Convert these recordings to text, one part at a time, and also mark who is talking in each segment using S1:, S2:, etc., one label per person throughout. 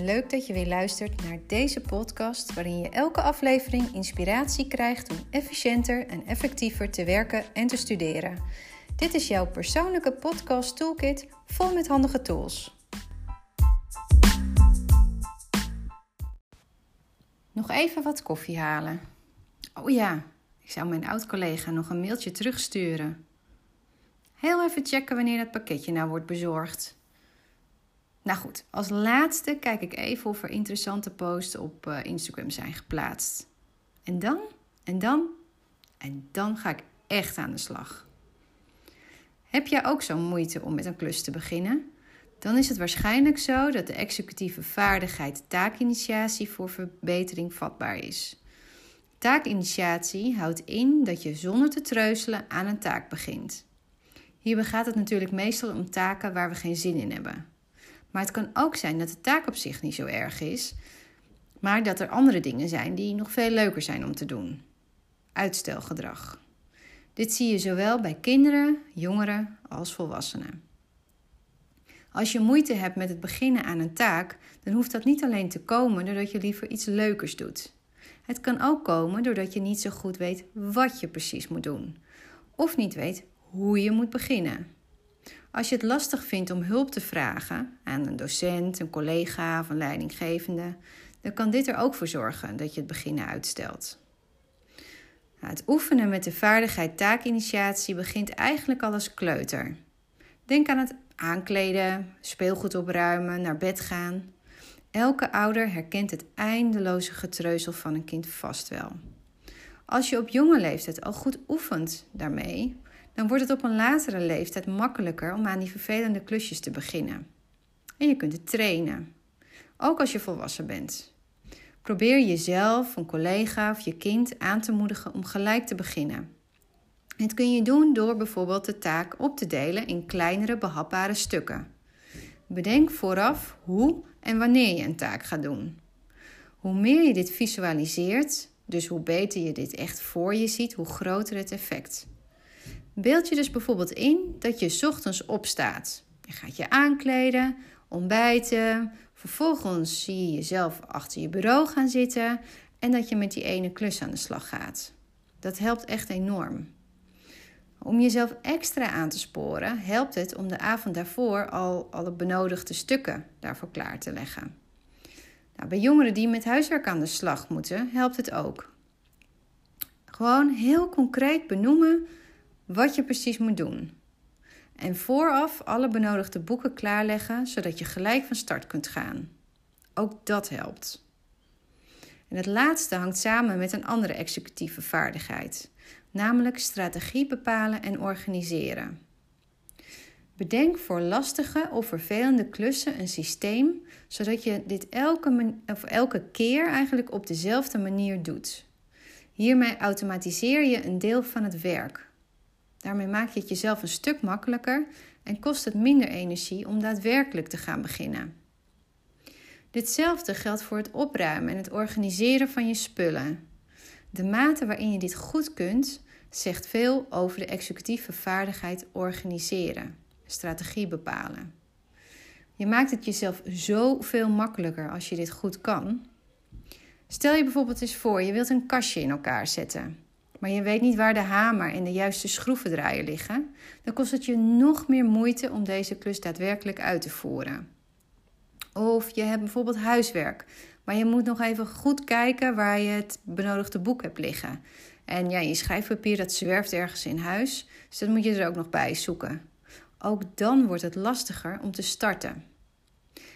S1: leuk dat je weer luistert naar deze podcast, waarin je elke aflevering inspiratie krijgt om efficiënter en effectiever te werken en te studeren. Dit is jouw persoonlijke podcast toolkit vol met handige tools. Nog even wat koffie halen. Oh ja, ik zou mijn oud-collega nog een mailtje terugsturen. Heel even checken wanneer dat pakketje nou wordt bezorgd. Nou goed, als laatste kijk ik even of er interessante posts op uh, Instagram zijn geplaatst. En dan, en dan, en dan ga ik echt aan de slag. Heb jij ook zo'n moeite om met een klus te beginnen? Dan is het waarschijnlijk zo dat de executieve vaardigheid taakinitiatie voor verbetering vatbaar is. Taakinitiatie houdt in dat je zonder te treuzelen aan een taak begint. Hierbij gaat het natuurlijk meestal om taken waar we geen zin in hebben. Maar het kan ook zijn dat de taak op zich niet zo erg is, maar dat er andere dingen zijn die nog veel leuker zijn om te doen. Uitstelgedrag. Dit zie je zowel bij kinderen, jongeren als volwassenen. Als je moeite hebt met het beginnen aan een taak, dan hoeft dat niet alleen te komen doordat je liever iets leukers doet. Het kan ook komen doordat je niet zo goed weet wat je precies moet doen, of niet weet hoe je moet beginnen. Als je het lastig vindt om hulp te vragen aan een docent, een collega of een leidinggevende, dan kan dit er ook voor zorgen dat je het beginnen uitstelt. Het oefenen met de vaardigheid taakinitiatie begint eigenlijk al als kleuter. Denk aan het aankleden, speelgoed opruimen, naar bed gaan. Elke ouder herkent het eindeloze getreuzel van een kind vast wel. Als je op jonge leeftijd al goed oefent daarmee, dan wordt het op een latere leeftijd makkelijker om aan die vervelende klusjes te beginnen. En je kunt het trainen, ook als je volwassen bent. Probeer jezelf, een collega of je kind aan te moedigen om gelijk te beginnen. Dit kun je doen door bijvoorbeeld de taak op te delen in kleinere behapbare stukken. Bedenk vooraf hoe en wanneer je een taak gaat doen. Hoe meer je dit visualiseert, dus hoe beter je dit echt voor je ziet, hoe groter het effect. Beeld je dus bijvoorbeeld in dat je ochtends opstaat. Je gaat je aankleden, ontbijten. Vervolgens zie je jezelf achter je bureau gaan zitten en dat je met die ene klus aan de slag gaat. Dat helpt echt enorm. Om jezelf extra aan te sporen, helpt het om de avond daarvoor al alle benodigde stukken daarvoor klaar te leggen. Nou, bij jongeren die met huiswerk aan de slag moeten, helpt het ook. Gewoon heel concreet benoemen wat je precies moet doen. En vooraf alle benodigde boeken klaarleggen, zodat je gelijk van start kunt gaan. Ook dat helpt. En het laatste hangt samen met een andere executieve vaardigheid, namelijk strategie bepalen en organiseren. Bedenk voor lastige of vervelende klussen een systeem, zodat je dit elke, of elke keer eigenlijk op dezelfde manier doet. Hiermee automatiseer je een deel van het werk, Daarmee maak je het jezelf een stuk makkelijker en kost het minder energie om daadwerkelijk te gaan beginnen. Ditzelfde geldt voor het opruimen en het organiseren van je spullen. De mate waarin je dit goed kunt, zegt veel over de executieve vaardigheid organiseren, strategie bepalen. Je maakt het jezelf zoveel makkelijker als je dit goed kan. Stel je bijvoorbeeld eens voor, je wilt een kastje in elkaar zetten maar je weet niet waar de hamer en de juiste schroevendraaier liggen, dan kost het je nog meer moeite om deze klus daadwerkelijk uit te voeren. Of je hebt bijvoorbeeld huiswerk, maar je moet nog even goed kijken waar je het benodigde boek hebt liggen. En ja, je schrijfpapier dat zwerft ergens in huis, dus dat moet je er ook nog bij zoeken. Ook dan wordt het lastiger om te starten.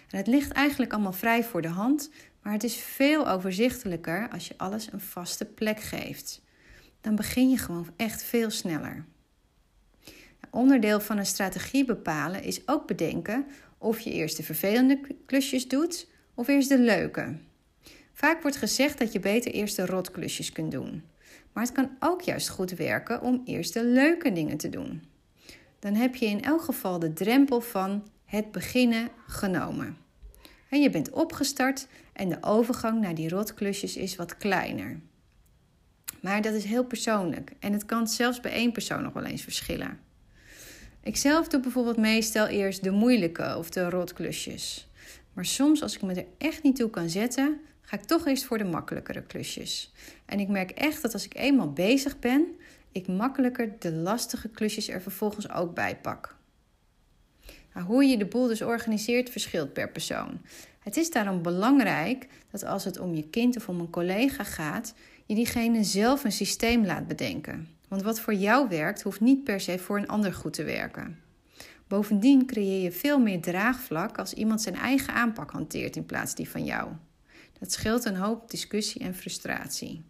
S1: En het ligt eigenlijk allemaal vrij voor de hand, maar het is veel overzichtelijker als je alles een vaste plek geeft dan begin je gewoon echt veel sneller. Onderdeel van een strategie bepalen is ook bedenken of je eerst de vervelende klusjes doet of eerst de leuke. Vaak wordt gezegd dat je beter eerst de rotklusjes kunt doen. Maar het kan ook juist goed werken om eerst de leuke dingen te doen. Dan heb je in elk geval de drempel van het beginnen genomen. En je bent opgestart en de overgang naar die rotklusjes is wat kleiner. Maar dat is heel persoonlijk en het kan zelfs bij één persoon nog wel eens verschillen. Ik zelf doe bijvoorbeeld meestal eerst de moeilijke of de rotklusjes. Maar soms, als ik me er echt niet toe kan zetten, ga ik toch eerst voor de makkelijkere klusjes. En ik merk echt dat als ik eenmaal bezig ben, ik makkelijker de lastige klusjes er vervolgens ook bij pak. Nou, hoe je de boel dus organiseert verschilt per persoon. Het is daarom belangrijk dat als het om je kind of om een collega gaat, je diegene zelf een systeem laat bedenken. Want wat voor jou werkt, hoeft niet per se voor een ander goed te werken. Bovendien creëer je veel meer draagvlak als iemand zijn eigen aanpak hanteert in plaats die van jou. Dat scheelt een hoop discussie en frustratie.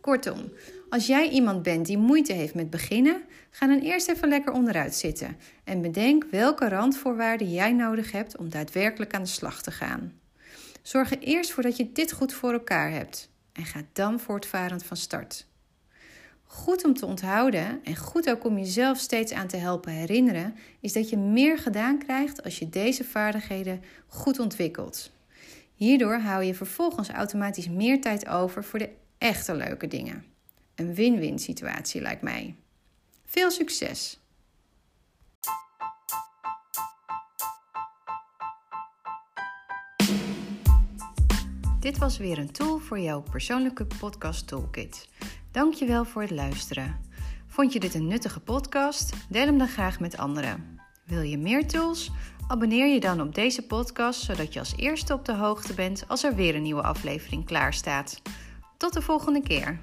S1: Kortom, als jij iemand bent die moeite heeft met beginnen, ga dan eerst even lekker onderuit zitten en bedenk welke randvoorwaarden jij nodig hebt om daadwerkelijk aan de slag te gaan. Zorg er eerst voor dat je dit goed voor elkaar hebt en ga dan voortvarend van start. Goed om te onthouden en goed ook om jezelf steeds aan te helpen herinneren, is dat je meer gedaan krijgt als je deze vaardigheden goed ontwikkelt. Hierdoor hou je vervolgens automatisch meer tijd over voor de echte leuke dingen. Een win-win situatie lijkt mij. Veel succes! Dit was weer een tool voor jouw persoonlijke podcast toolkit. Dankjewel voor het luisteren. Vond je dit een nuttige podcast? Deel hem dan graag met anderen. Wil je meer tools? Abonneer je dan op deze podcast zodat je als eerste op de hoogte bent als er weer een nieuwe aflevering klaar staat. Tot de volgende keer.